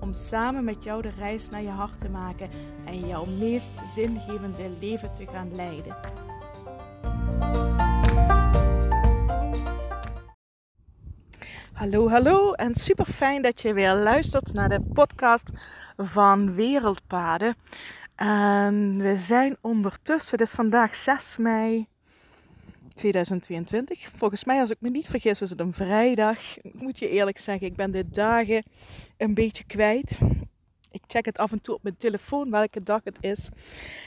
Om samen met jou de reis naar je hart te maken en jouw meest zingevende leven te gaan leiden. Hallo, hallo en super fijn dat je weer luistert naar de podcast van Wereldpaden. En we zijn ondertussen, is vandaag 6 mei 2022. Volgens mij, als ik me niet vergis, is het een vrijdag. Ik moet je eerlijk zeggen, ik ben de dagen een beetje kwijt. Ik check het af en toe op mijn telefoon welke dag het is.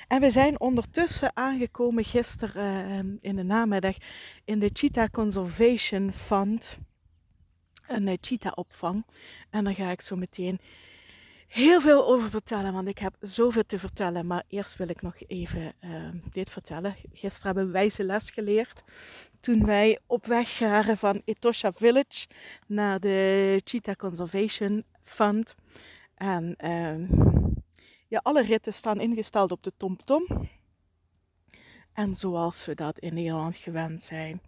En we zijn ondertussen aangekomen gisteren uh, in de namiddag in de Cheetah Conservation Fund. Een uh, cheetah opvang. En daar ga ik zo meteen heel veel over vertellen, want ik heb zoveel te vertellen. Maar eerst wil ik nog even uh, dit vertellen. Gisteren hebben we wijze les geleerd. Toen wij op weg waren van Etosha Village naar de Cheetah Conservation Fund. En uh, ja, alle ritten staan ingesteld op de TomTom. -tom. En zoals we dat in Nederland gewend zijn,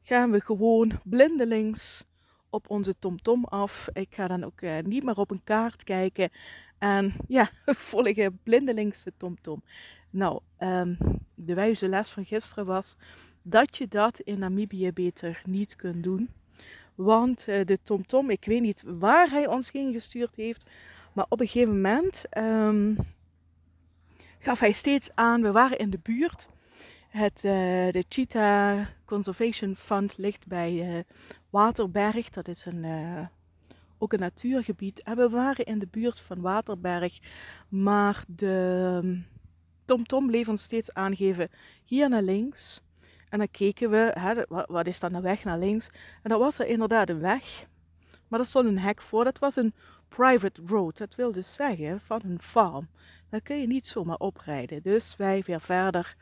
gaan we gewoon blindelings op onze TomTom af. Ik ga dan ook uh, niet meer op een kaart kijken. En ja, volgen blindelings de TomTom. Nou, um, de wijze les van gisteren was dat je dat in Namibië beter niet kunt doen. Want uh, de TomTom, ik weet niet waar hij ons heen gestuurd heeft. Maar op een gegeven moment um, gaf hij steeds aan, we waren in de buurt. Het, uh, de Cheetah Conservation Fund ligt bij Waterberg. Dat is een, uh, ook een natuurgebied. En we waren in de buurt van Waterberg. Maar de TomTom bleef ons steeds aangeven hier naar links. En dan keken we, hè, wat is dan de weg naar links? En dat was er inderdaad een weg. Maar er stond een hek voor. Dat was een private road. Dat wil dus zeggen van een farm. Daar kun je niet zomaar oprijden. Dus wij weer verder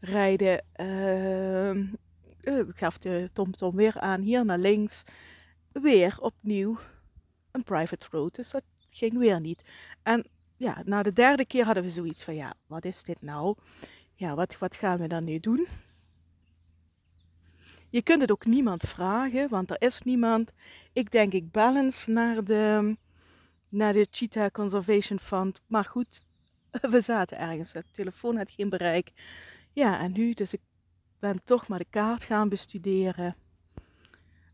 rijden. Uh, gaf de TomTom weer aan, hier naar links. Weer opnieuw een private road. Dus dat ging weer niet. En ja, na de derde keer hadden we zoiets van, ja, wat is dit nou? Ja, wat, wat gaan we dan nu doen? Je kunt het ook niemand vragen, want er is niemand. Ik denk, ik balance naar de, naar de Cheetah Conservation Fund. Maar goed, we zaten ergens. De telefoon had geen bereik. Ja, en nu, dus ik ben toch maar de kaart gaan bestuderen.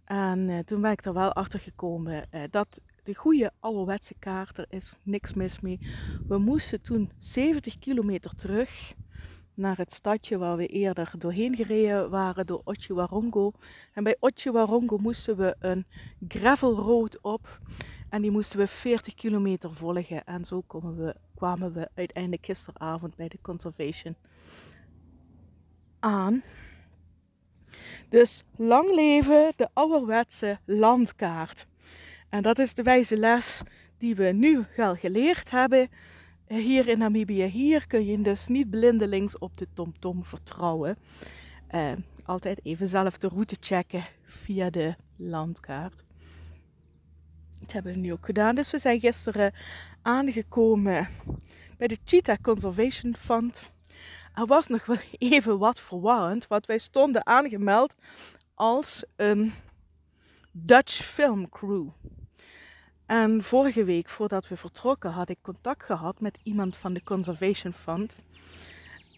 En uh, toen ben ik er wel achter gekomen uh, dat de goede ouderwetse kaart, er is niks mis mee. We moesten toen 70 kilometer terug naar het stadje waar we eerder doorheen gereden waren door Otjiwarongo. En bij Otjiwarongo moesten we een gravel road op. En die moesten we 40 kilometer volgen. En zo we, kwamen we uiteindelijk gisteravond bij de conservation Dus lang leven de ouderwetse landkaart. En dat is de wijze les die we nu wel geleerd hebben hier in Namibië. Hier kun je dus niet blindelings op de TomTom vertrouwen. Uh, altijd even zelf de route checken via de landkaart. Dat hebben we nu ook gedaan. Dus we zijn gisteren aangekomen bij de Cheetah Conservation Fund er was nog wel even wat verwarrend, want wij stonden aangemeld als een Dutch film crew. En vorige week, voordat we vertrokken, had ik contact gehad met iemand van de Conservation Fund.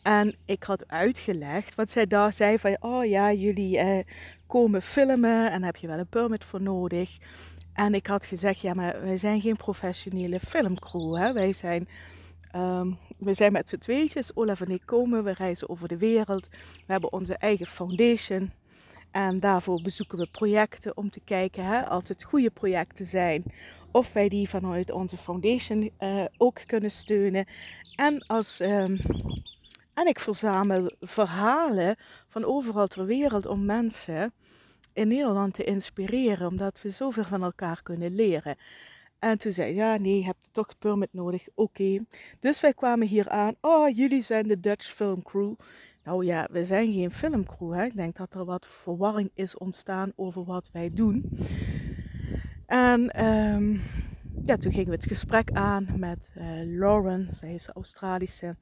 En ik had uitgelegd, wat zij daar zei van, oh ja, jullie eh, komen filmen en heb je wel een permit voor nodig. En ik had gezegd, ja, maar wij zijn geen professionele filmcrew, hè? wij zijn Um, we zijn met z'n tweetjes, Olaf en ik komen, we reizen over de wereld. We hebben onze eigen foundation. En daarvoor bezoeken we projecten om te kijken, hè, als het goede projecten zijn, of wij die vanuit onze foundation uh, ook kunnen steunen. En, als, um, en ik verzamel verhalen van overal ter wereld om mensen in Nederland te inspireren, omdat we zoveel van elkaar kunnen leren. En toen zei ja, nee, je hebt toch permit nodig. Oké. Dus wij kwamen hier aan. Oh, jullie zijn de Dutch Film Crew. Nou ja, we zijn geen filmcrew. Hè? Ik denk dat er wat verwarring is ontstaan over wat wij doen. En um, ja, toen gingen we het gesprek aan met uh, Lauren. Zij is Australische.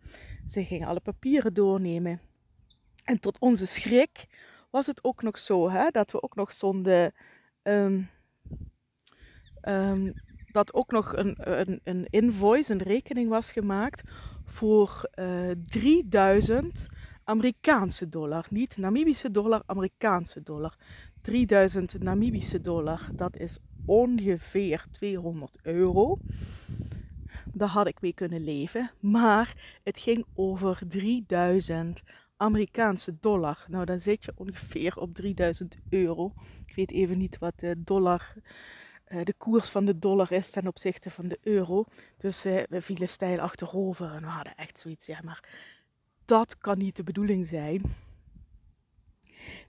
Ze ging alle papieren doornemen. En tot onze schrik was het ook nog zo hè, dat we ook nog zonden. Um, dat ook nog een, een, een, invoice, een rekening was gemaakt voor uh, eh, 3000 Amerikaanse dollar. Niet Namibische dollar, Amerikaanse dollar. 3000 Namibische dollar, dat is ongeveer 200 euro. Daar had ik mee kunnen leven. Maar het ging over 3000 Amerikaanse dollar. Nou, dan zit je ongeveer op 3000 euro. Ik weet even niet wat de dollar, de koers van de dollar is ten opzichte van de euro. Dus eh, we vielen stijl achterover en we hadden echt zoiets, ja, maar dat kan niet de bedoeling zijn.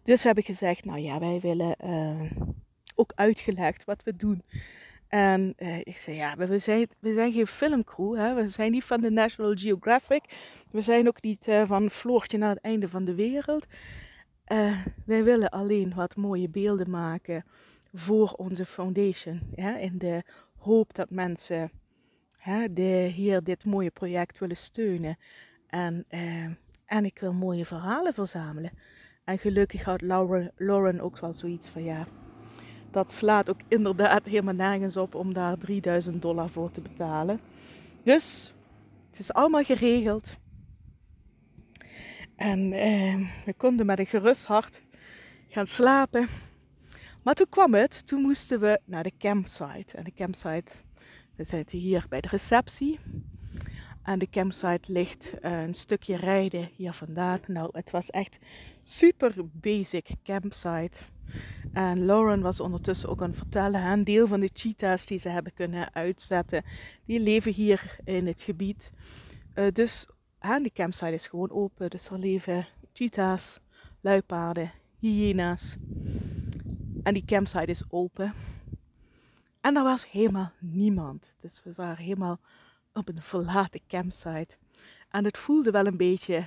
Dus heb ik gezegd, nou ja, wij willen uh, ook uitgelegd wat we doen. En ik zei, ja, we zijn, we zijn geen filmcrew. Hè? We zijn niet van de National Geographic. We zijn ook niet van Floortje naar het einde van de wereld. Wij willen alleen wat mooie beelden maken voor onze foundation. In de hoop dat mensen de, hier dit mooie project willen steunen. En, en ik wil mooie verhalen verzamelen. En gelukkig Lauren, Lauren ook wel zoiets van, ja, dat slaat ook inderdaad helemaal nergens op om daar 3000 dollar voor te betalen. Dus het is allemaal geregeld. En eh, we konden met een gerust hart gaan slapen. Maar toen kwam het, toen moesten we naar de campsite. En de campsite, we zitten hier bij de receptie. En de campsite ligt uh, een stukje rijden hier vandaan. Nou, het was echt super basic campsite. En Lauren was ondertussen ook aan het vertellen. Een deel van de cheetahs die ze hebben kunnen uitzetten, die leven hier in het gebied. Uh, dus de campsite is gewoon open. Dus er leven cheetahs, luipaarden, hyena's. En die campsite is open. En er was helemaal niemand. Dus we waren helemaal op een verlaten campsite. En het voelde wel een beetje,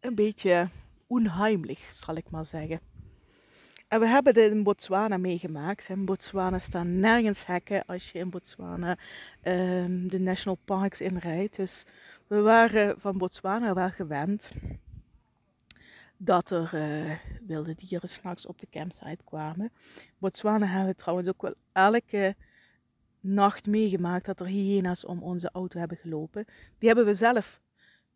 een beetje onheimlich, zal ik maar zeggen. En we hebben dit in Botswana meegemaakt. In Botswana staan nergens hekken als je in Botswana um, de national parks inrijdt. Dus we waren van Botswana wel gewend dat er uh, wilde dieren s'nachts op de campsite kwamen. Botswana hebben we trouwens ook wel elke nacht meegemaakt dat er hyena's om onze auto hebben gelopen. Die hebben we zelf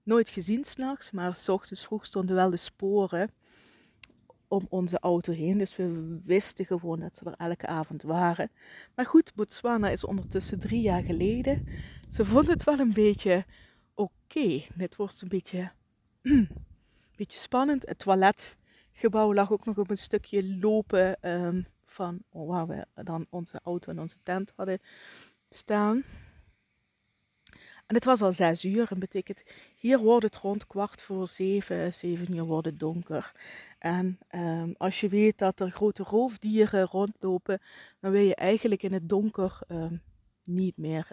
nooit gezien s'nachts, maar s ochtends vroeg stonden wel de sporen om onze auto heen. Dus we wisten gewoon dat ze er elke avond waren. Maar goed, Botswana is ondertussen drie jaar geleden. Ze vonden het wel een beetje oké. Okay. Dit wordt een beetje, beetje spannend. Het toiletgebouw lag ook nog op een stukje lopen um, van waar we dan onze auto en onze tent hadden staan. En het was al zes uur en betekent, hier wordt het rond kwart voor zeven, zeven uur wordt het donker. En um, als je weet dat er grote roofdieren rondlopen, dan wil je eigenlijk in het donker um, niet meer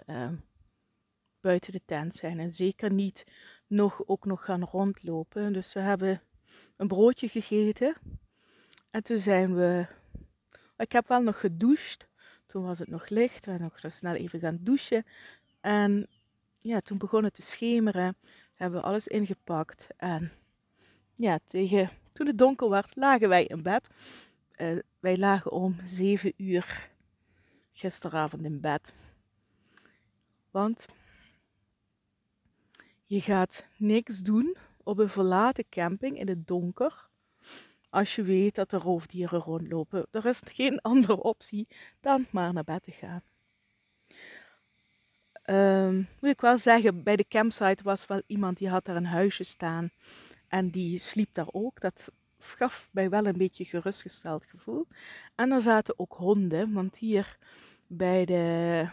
buiten de tent zijn. En zeker niet nog, ook nog gaan rondlopen. Dus we hebben een broodje gegeten. En toen zijn we ik heb wel nog gedoucht. Toen was het nog licht. We zijn nog snel even gaan douchen. En ja, toen begon het te schemeren. Hebben we alles ingepakt. En ja, tegen, toen het donker werd, lagen wij in bed. Uh, wij lagen om 7 uur gisteravond in bed. Want je gaat niks doen op een verlaten camping in het donker als je weet dat er roofdieren rondlopen. Er is geen andere optie dan maar naar bed te gaan. Um, moet ik wel zeggen, bij de campsite was wel iemand die had daar een huisje staan. En die sliep daar ook. Dat gaf mij wel een beetje gerustgesteld gevoel. En er zaten ook honden, want hier bij de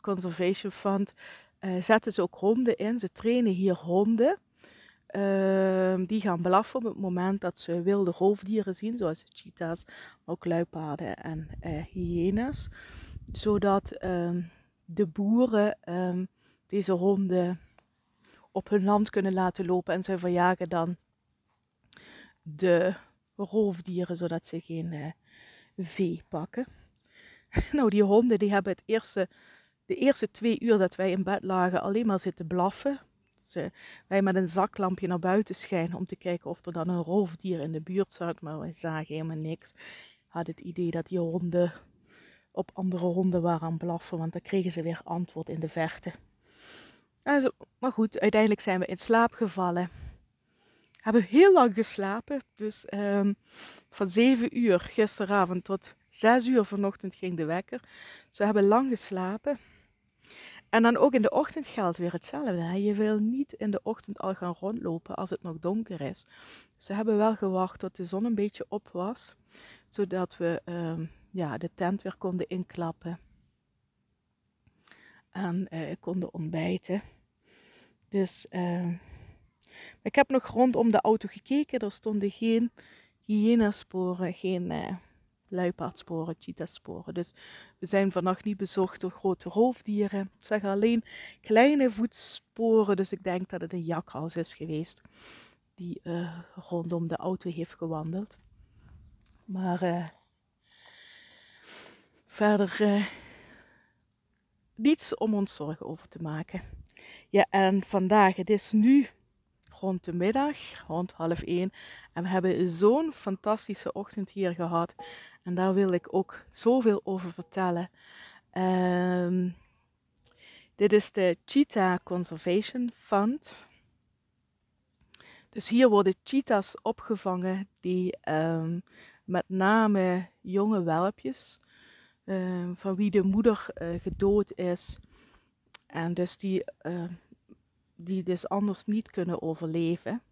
Conservation Fund uh, zetten ze ook honden in. Ze trainen hier honden. Ehm, die gaan blaffen op het moment dat ze wilde roofdieren zien, zoals cheetahs, maar ook luipaarden en uh, hyena's. zodat ehm, de boeren ehm, deze honden op hun land kunnen laten lopen en ze verjagen dan de roofdieren zodat ze geen uh, vee pakken. nou, die honden die hebben het eerste, de eerste twee uur dat wij in bed lagen alleen maar zitten blaffen. Dus, wij met een zaklampje naar buiten schijnen om te kijken of er dan een roofdier in de buurt zat, maar wij zagen helemaal niks. Had het idee dat die honden op andere honden waren aan blaffen, want dan kregen ze weer antwoord in de verte. maar goed, uiteindelijk zijn we in slaap gevallen. Hebben heel lang geslapen, dus um, van 7 uur gisteravond tot 6 uur vanochtend ging de wekker. Ze hebben lang geslapen. En dan ook in de ochtend geldt weer hetzelfde. Je wil niet in de ochtend al gaan rondlopen als het nog donker is. Ze hebben wel gewacht tot de zon een beetje op was, zodat we um, ja, de tent weer konden inklappen. En uh, konden ontbijten. Dus uh, ik heb nog rondom de auto gekeken. Er stonden geen hyena-sporen, geen uh, luipaardsporen, cheetah-sporen. Dus we zijn vannacht niet bezocht door grote roofdieren. Ik zeg alleen kleine voetsporen. Dus ik denk dat het een jakhals is geweest die uh, rondom de auto heeft gewandeld. Maar uh, verder uh, niets om ons zorgen over te maken. Ja, en vandaag, het is nu rond de middag, rond half één. En we hebben zo'n fantastische ochtend hier gehad. En daar wil ik ook zoveel over vertellen. Um, dit is de Cheetah Conservation Fund. Dus hier worden cheetahs opgevangen die um, met name jonge welpjes, um, van wie de moeder uh, gedood is. En dus die die dus anders niet kunnen overleven.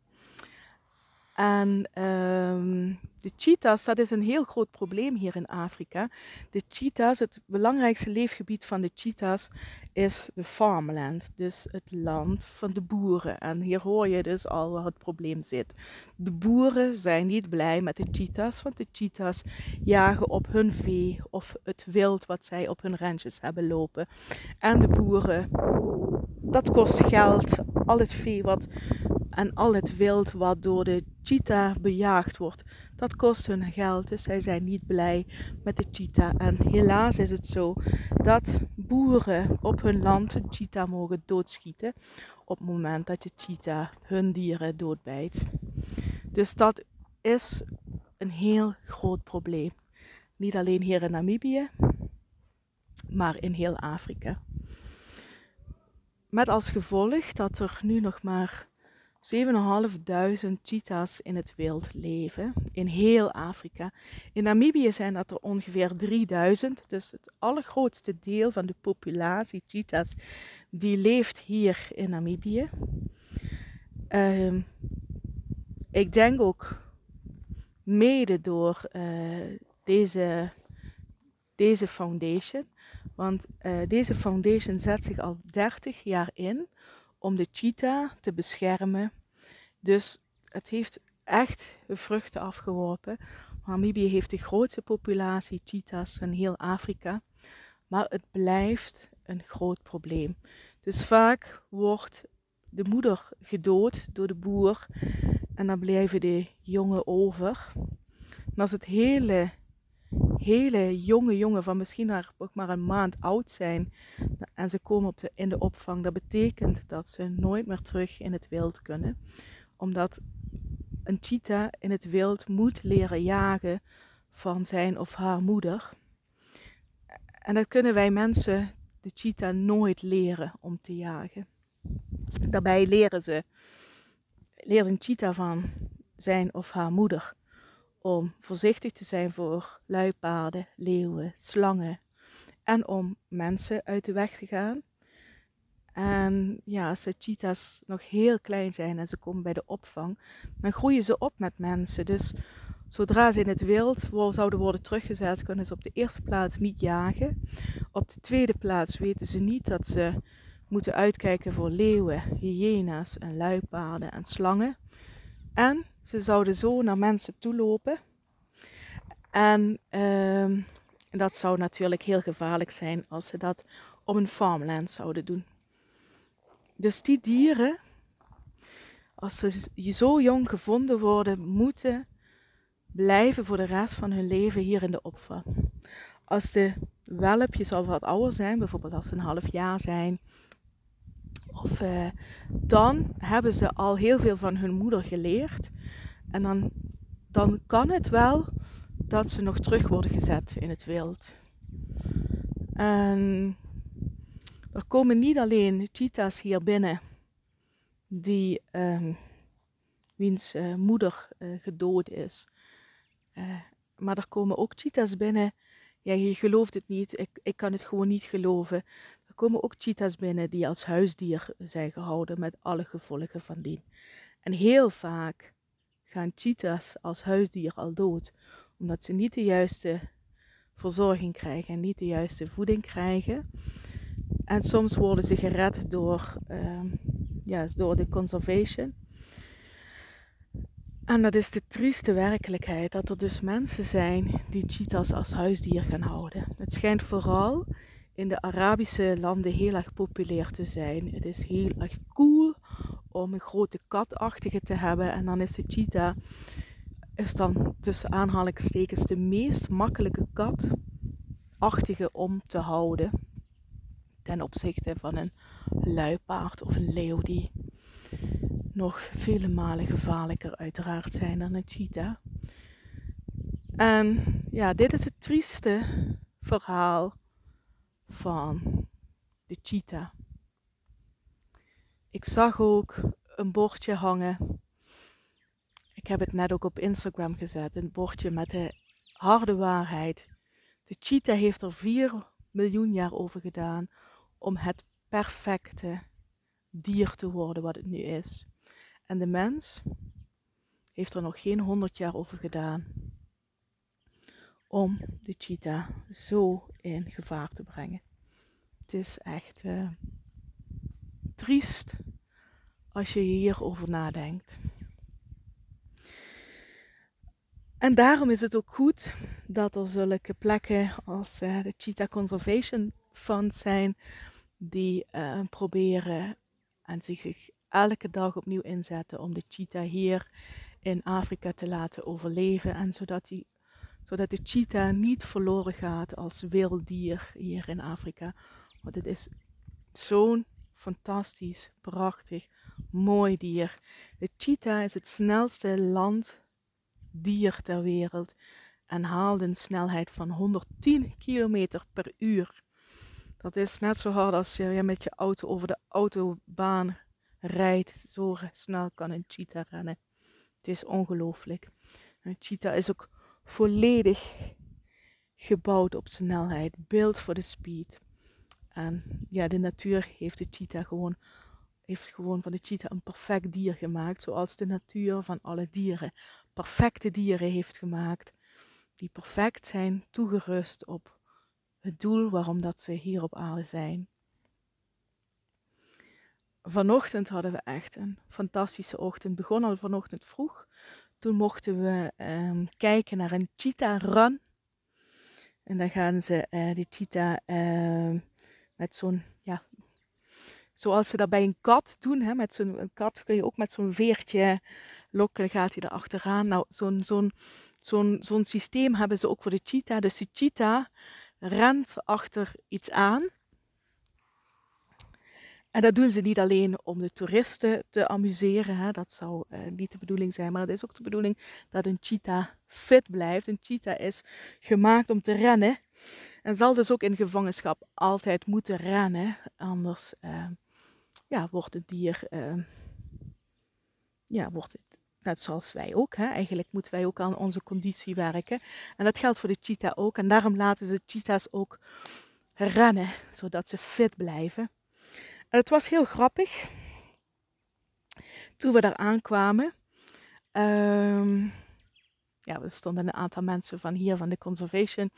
En um, de cheetahs, dat is een heel groot probleem hier in Afrika. De cheetahs, het belangrijkste leefgebied van de cheetahs is de farmland, dus het land van de boeren. En hier hoor je dus al waar het probleem zit. De boeren zijn niet blij met de cheetahs, want de cheetahs jagen op hun vee of het wild wat zij op hun ranches hebben lopen. En de boeren, dat kost geld. Al het vee wat en al het wild wat door de cheetah bejaagd wordt, dat kost hun geld. Dus zij zijn niet blij met de cheetah. En helaas is het zo dat boeren op hun land een cheetah mogen doodschieten op het moment dat de cheetah hun dieren doodbijt. Dus dat is een heel groot probleem. Niet alleen hier in Namibië, maar in heel Afrika. Met als gevolg dat er nu nog maar 7.500 cheetahs in het wild leven in heel Afrika. In Namibië zijn dat er ongeveer 3000, dus het allergrootste deel van de populatie cheetahs die leeft hier in Namibië. Uh, ik denk ook mede door uh, deze, deze foundation, want uh, deze foundation zet zich al 30 jaar in om de cheetah te beschermen. Dus het heeft echt vruchten afgeworpen. Namibië heeft de grootste populatie cheetahs van heel Afrika. Maar het blijft een groot probleem. Dus vaak wordt de moeder gedood door de boer en dan blijven de jongen over. En als het hele hele jonge jongen van misschien ook maar een maand oud zijn en ze komen op de, in de opvang, dat betekent dat ze nooit meer terug in het wild kunnen. Omdat een cheetah in het wild moet leren jagen van zijn of haar moeder. En dat kunnen wij mensen, de cheetah, nooit leren om te jagen. Daarbij leren ze, leert een cheetah van zijn of haar moeder om voorzichtig te zijn voor luipaarden, leeuwen, slangen en om mensen uit de weg te gaan. En ja, als de cheetahs nog heel klein zijn en ze komen bij de opvang, dan groeien ze op met mensen. Dus zodra ze in het wild zouden worden teruggezet, kunnen ze op de eerste plaats niet jagen. Op de tweede plaats weten ze niet dat ze moeten uitkijken voor leeuwen, hyena's en luipaarden en slangen. En ze zouden zo naar mensen toe lopen. En, En dat zou natuurlijk heel gevaarlijk zijn als ze dat op een farmland zouden doen. Dus die dieren, als ze zo jong gevonden worden, moeten blijven voor de rest van hun leven hier in de opvang. Als de welpjes al wat ouder zijn, bijvoorbeeld als ze een half jaar zijn, of, uh, dan hebben ze al heel veel van hun moeder geleerd. En dan, dan kan het wel dat ze nog terug worden gezet in het wild. En er komen niet alleen cheetahs hier binnen die uh, wiens uh, moeder uh, gedood is. maar er komen ook cheetahs binnen. Ja, je gelooft het niet. Ik, ik kan het gewoon niet geloven. Komen ook cheetahs binnen die als huisdier zijn gehouden met alle gevolgen van dien. En heel vaak gaan cheetahs als huisdier al dood, omdat ze niet de juiste verzorging krijgen en niet de juiste voeding krijgen. En soms worden ze gered door, uh, ja, door de conservation. En dat is de trieste werkelijkheid, dat er dus mensen zijn die cheetahs als huisdier gaan houden. Het schijnt vooral in de Arabische landen heel erg populair te zijn. Het is heel erg cool om een grote katachtige te hebben. En dan is de cheetah, is dan tussen aanhalingstekens de meest makkelijke katachtige om te houden. Ten opzichte van een luipaard of een leeuw die nog vele malen gevaarlijker uiteraard zijn dan een cheetah. En ja, dit is het trieste verhaal van de cheetah. Ik zag ook een bordje hangen. Ik heb het net ook op Instagram gezet. Een bordje met de harde waarheid. De cheetah heeft er 4 miljoen jaar over gedaan om het perfecte dier te worden wat het nu is. En de mens heeft er nog geen 100 jaar over gedaan om de cheetah zo in gevaar te brengen. Het is echt uh, triest als je hierover nadenkt. En daarom is het ook goed dat er zulke plekken als uh, de Cheetah Conservation Fund zijn, die uh, proberen en zich, zich elke dag opnieuw inzetten om de cheetah hier in Afrika te laten overleven. En zodat, die, zodat de cheetah niet verloren gaat als wild dier hier in Afrika. Want het is zo'n fantastisch, prachtig, mooi dier. De cheetah is het snelste landdier ter wereld en haalt een snelheid van 110 km per uur. Dat is net zo hard als je met je auto over de autobaan rijdt. Zo snel kan een cheetah rennen. Het is ongelooflijk. Een cheetah is ook volledig gebouwd op snelheid. Beeld voor de speed. En ja, de natuur heeft de cheetah gewoon, heeft gewoon van de cheetah een perfect dier gemaakt. Zoals de natuur van alle dieren perfecte dieren heeft gemaakt. Die perfect zijn toegerust op het doel waarom dat ze hier op aarde zijn. Vanochtend hadden we echt een fantastische ochtend. Begon al vanochtend vroeg. Toen mochten we um, kijken naar een cheetah run. En dan gaan ze uh, die cheetah uh, met zo'n, ja, zoals ze dat bij een kat doen. Hè, met zo'n kat kun je ook met zo'n veertje lokken, dan gaat hij er achteraan. Nou, zo'n zo'n zo'n zo'n systeem hebben ze ook voor de cheetah. Dus die cheetah rent achter iets aan. En dat doen ze niet alleen om de toeristen te amuseren, hè. dat zou uh, niet de bedoeling zijn, maar het is ook de bedoeling dat een cheetah fit blijft. Een cheetah is gemaakt om te rennen en zal dus ook in gevangenschap altijd moeten rennen, anders uh, ja, wordt het dier, uh, ja, wordt het net zoals wij ook. Hè. Eigenlijk moeten wij ook aan onze conditie werken. En dat geldt voor de cheetah ook. En daarom laten ze cheetahs ook rennen, zodat ze fit blijven. Het was heel grappig. Toen we daar aankwamen. Um, ja, er stonden een aantal mensen van hier, van de conservation.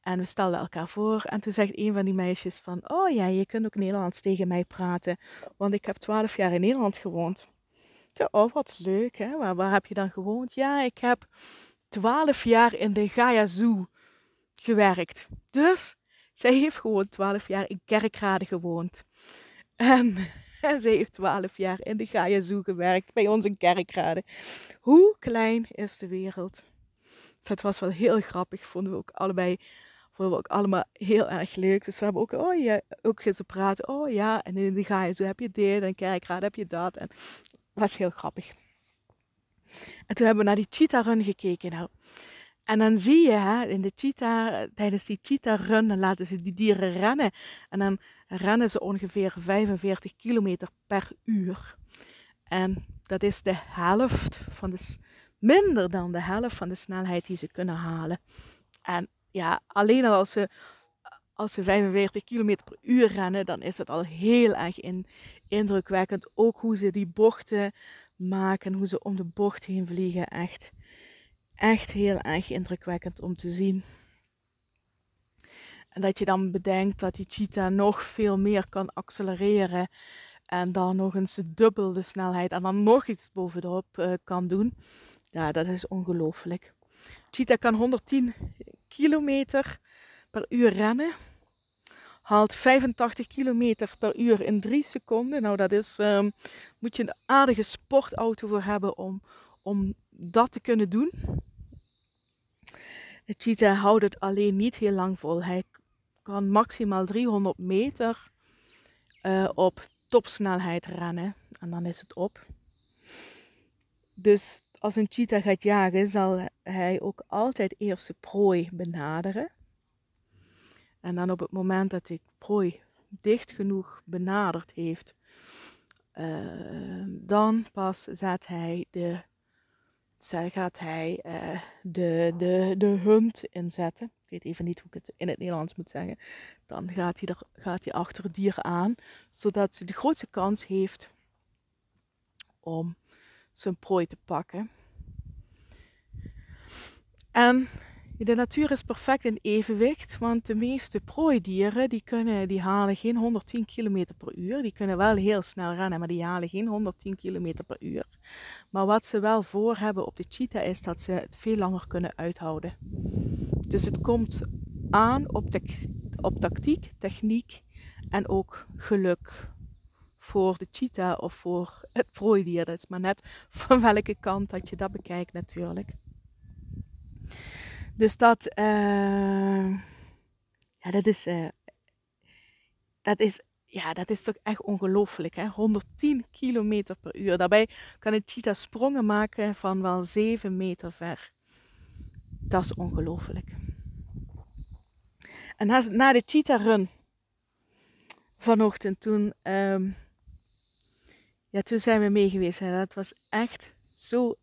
En we stelden elkaar voor. En toen zegt een van die meisjes van... Oh ja, je kunt ook Nederlands tegen mij praten. Want ik heb twaalf jaar in Nederland gewoond. Toen, oh, wat leuk, hè? Waar, waar heb je dan gewoond? Ja, ik heb twaalf jaar in de Gaia Zoo gewerkt. Dus zij heeft gewoon 12 jaar in Kerkrade gewoond. En, en zij heeft 12 jaar in de Gaia Zoo gewerkt bij ons in Kerkrade. Hoe klein is de wereld? Dus het was wel heel grappig, vonden we ook allebei vonden we ook allemaal heel erg leuk. Dus we hebben ook, oh ja, ook eens praten. Oh ja, en in de Gaia Zoo heb je dit en Kerkrade heb je dat. En was heel grappig. En toen hebben we naar die cheetah run gekeken. Nou. En dan zie je hè, in de cheetah, tijdens die cheetah run, laten ze die dieren rennen. En dan rennen ze ongeveer 45 kilometer per uur. En dat is de helft van de, minder dan de helft van de snelheid die ze kunnen halen. En ja, alleen al als ze, als ze 45 kilometer per uur rennen, dan is het al heel erg in, indrukwekkend. Ook hoe ze die bochten maken, hoe ze om de bocht heen vliegen. Echt, echt heel erg indrukwekkend om te zien. En dat je dan bedenkt dat die cheetah nog veel meer kan accelereren. En dan nog eens dubbel de snelheid en dan nog iets bovenop uh, kan doen. Ja, dat is ongelooflijk. Cheetah kan 110 kilometer per uur rennen haalt 85 km per uur in 3 seconden. Nou, dat is, um, moet je een aardige sportauto voor hebben om, om dat te kunnen doen. De cheetah houdt het alleen niet heel lang vol. Hij kan maximaal 300 meter uh, op topsnelheid rennen en dan is het op. Dus als een cheetah gaat jagen, zal hij ook altijd eerst de prooi benaderen. En dan op het moment dat ik prooi dicht genoeg benaderd heeft, uh, dan pas zet hij de, gaat hij uh, de, de, de hunt inzetten. Ik weet even niet hoe ik het in het Nederlands moet zeggen. Dan gaat hij, er, gaat hij achter het dier aan, zodat ze de grootste kans heeft om zijn prooi te pakken. En de natuur is perfect in evenwicht, want de meeste prooidieren die kunnen, die halen geen 110 km per uur. Die kunnen wel heel snel rennen, maar die halen geen 110 km per uur. Maar wat ze wel voor hebben op de cheetah is dat ze het veel langer kunnen uithouden. Dus het komt aan op, op tactiek, techniek en ook geluk voor de cheetah of voor het prooidier. Dat is maar net van welke kant dat je dat bekijkt natuurlijk. Dus dat, uh, ja, dat is, uh, dat is, ja, dat is toch echt ongelooflijk. Hè? 110 kilometer per uur. Daarbij kan een cheetah sprongen maken van wel 7 meter ver. Dat is ongelooflijk. En na, na de cheetah run vanochtend, toen, um, ja, toen zijn we mee geweest. En dat was echt zo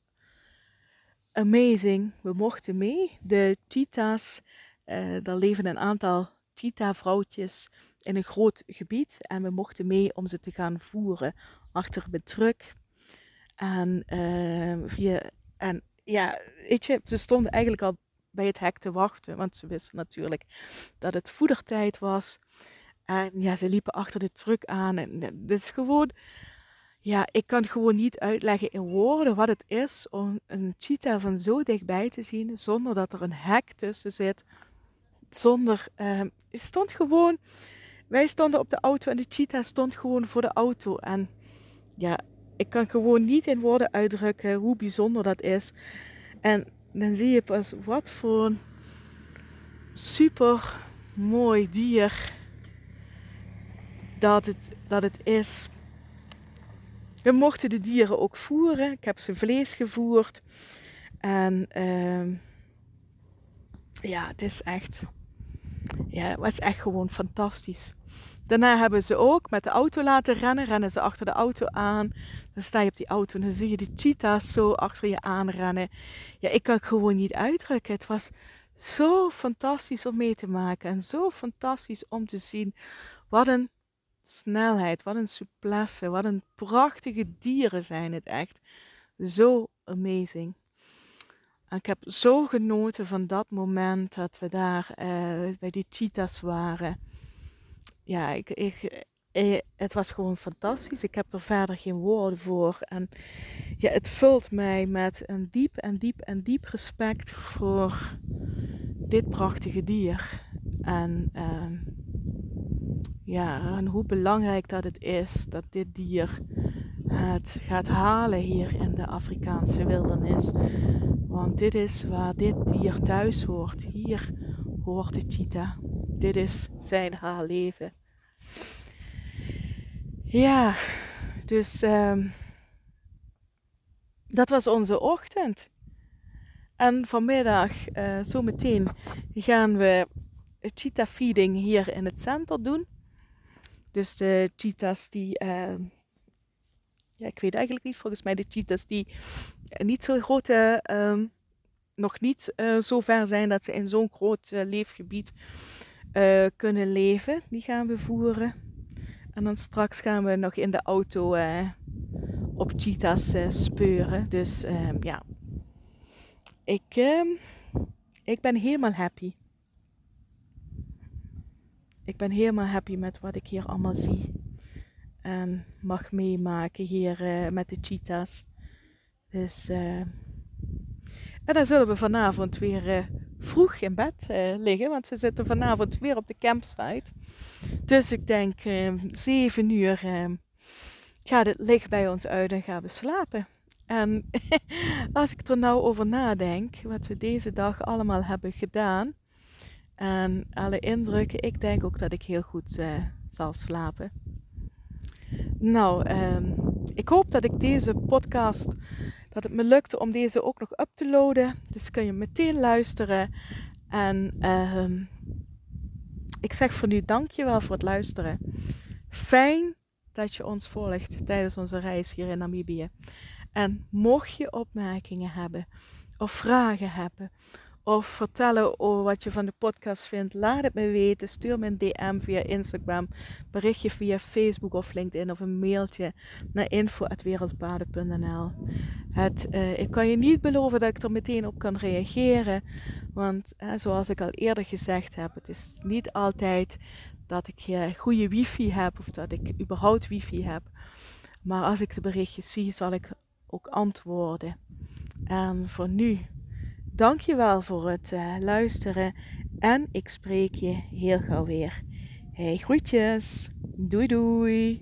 amazing. We mochten mee. De cheetahs, uh, leven een aantal cheetah-vrouwtjes in een groot gebied. En we mochten mee om ze te gaan voeren achter truck. En, uh, via, en ja, weet je, ze stonden eigenlijk al bij het hek te wachten. Want ze wisten natuurlijk dat het voedertijd was. En ja, ze liepen achter de truck aan. En het is gewoon ja, ik kan gewoon niet uitleggen in woorden wat het is om een cheetah van zo dichtbij te zien zonder dat er een hek tussen zit. Zonder, het stond gewoon, wij stonden op de auto en de cheetah stond gewoon voor de auto. En ja, ik kan gewoon niet in woorden uitdrukken hoe bijzonder dat is. En dan zie je pas wat voor een super mooi dier dat het, dat het is. We mochten de dieren ook voeren. Ik heb ze vlees gevoerd. En uh, ja, het is echt. Ja, het was echt gewoon fantastisch. Daarna hebben ze ook met de auto laten rennen. Rennen ze achter de auto aan. Dan sta je op die auto en dan zie je de cheetahs zo achter je aanrennen. Ja, ik kan het gewoon niet uitdrukken. Het was zo fantastisch om mee te maken. En zo fantastisch om te zien. Wat een snelheid, wat een souplesse, wat een prachtige dieren zijn het echt. Zo amazing. ik heb zo genoten van dat moment dat we daar uh, bij die cheetahs waren. Ja, ik, ik, eh, het was gewoon fantastisch. Ik heb er verder geen woorden voor. En ja, het vult mij met een diep en diep en diep respect voor dit prachtige dier. En ehm, ja, en hoe belangrijk dat het is dat dit dier het gaat halen hier in de Afrikaanse wildernis. Want dit is waar dit dier thuis hoort. Hier hoort de cheetah. Dit is zijn haar leven. Ja, dus um, dat was onze ochtend. En vanmiddag, zo meteen, gaan we cheetah feeding hier in het center doen. Dus de cheetahs die, uh, ja, ik weet eigenlijk niet, volgens mij de cheetahs die niet zo grote, um, nog niet uh, zo ver zijn dat ze in zo'n groot leefgebied kunnen leven. Die gaan we voeren. En dan straks gaan we nog in de auto op cheetahs speuren. Dus ehm, ja, ik, ehm, ik ben helemaal happy. Ik ben helemaal happy met wat ik hier allemaal zie. En mag meemaken hier uh, met de cheetahs. Dus, uh, en dan zullen we vanavond weer uh, vroeg in bed liggen. Want we zitten vanavond weer op de campsite. Dus ik denk 7 uur gaat het licht bij ons uit en gaan we slapen. En als ik er nou over nadenk, wat we deze dag allemaal hebben gedaan en alle indrukken, ik denk ook dat ik heel goed uh, zal slapen. Nou, um, ik hoop dat ik deze podcast, dat het me lukte om deze ook nog up te loaden. Dus kun je meteen luisteren. En um, ik zeg voor nu dankjewel voor het luisteren. Fijn dat je ons volgt tijdens onze reis hier in Namibië. En mocht je opmerkingen hebben of vragen hebben of vertellen over wat je van de podcast vindt, laat het me weten. Stuur me een DM via Instagram, berichtje via Facebook of LinkedIn of een mailtje naar info.wereldpaden.nl. Uh, ik kan je niet beloven dat ik er meteen op kan reageren, want uh, zoals ik al eerder gezegd heb, het is niet altijd dat ik uh, goede wifi heb of dat ik überhaupt wifi heb. Maar als ik de berichtjes zie, zal ik ook antwoorden. En voor nu, Dankjewel voor het eh, luisteren en ik spreek je heel gauw weer. Hey, groetjes. Doei doei.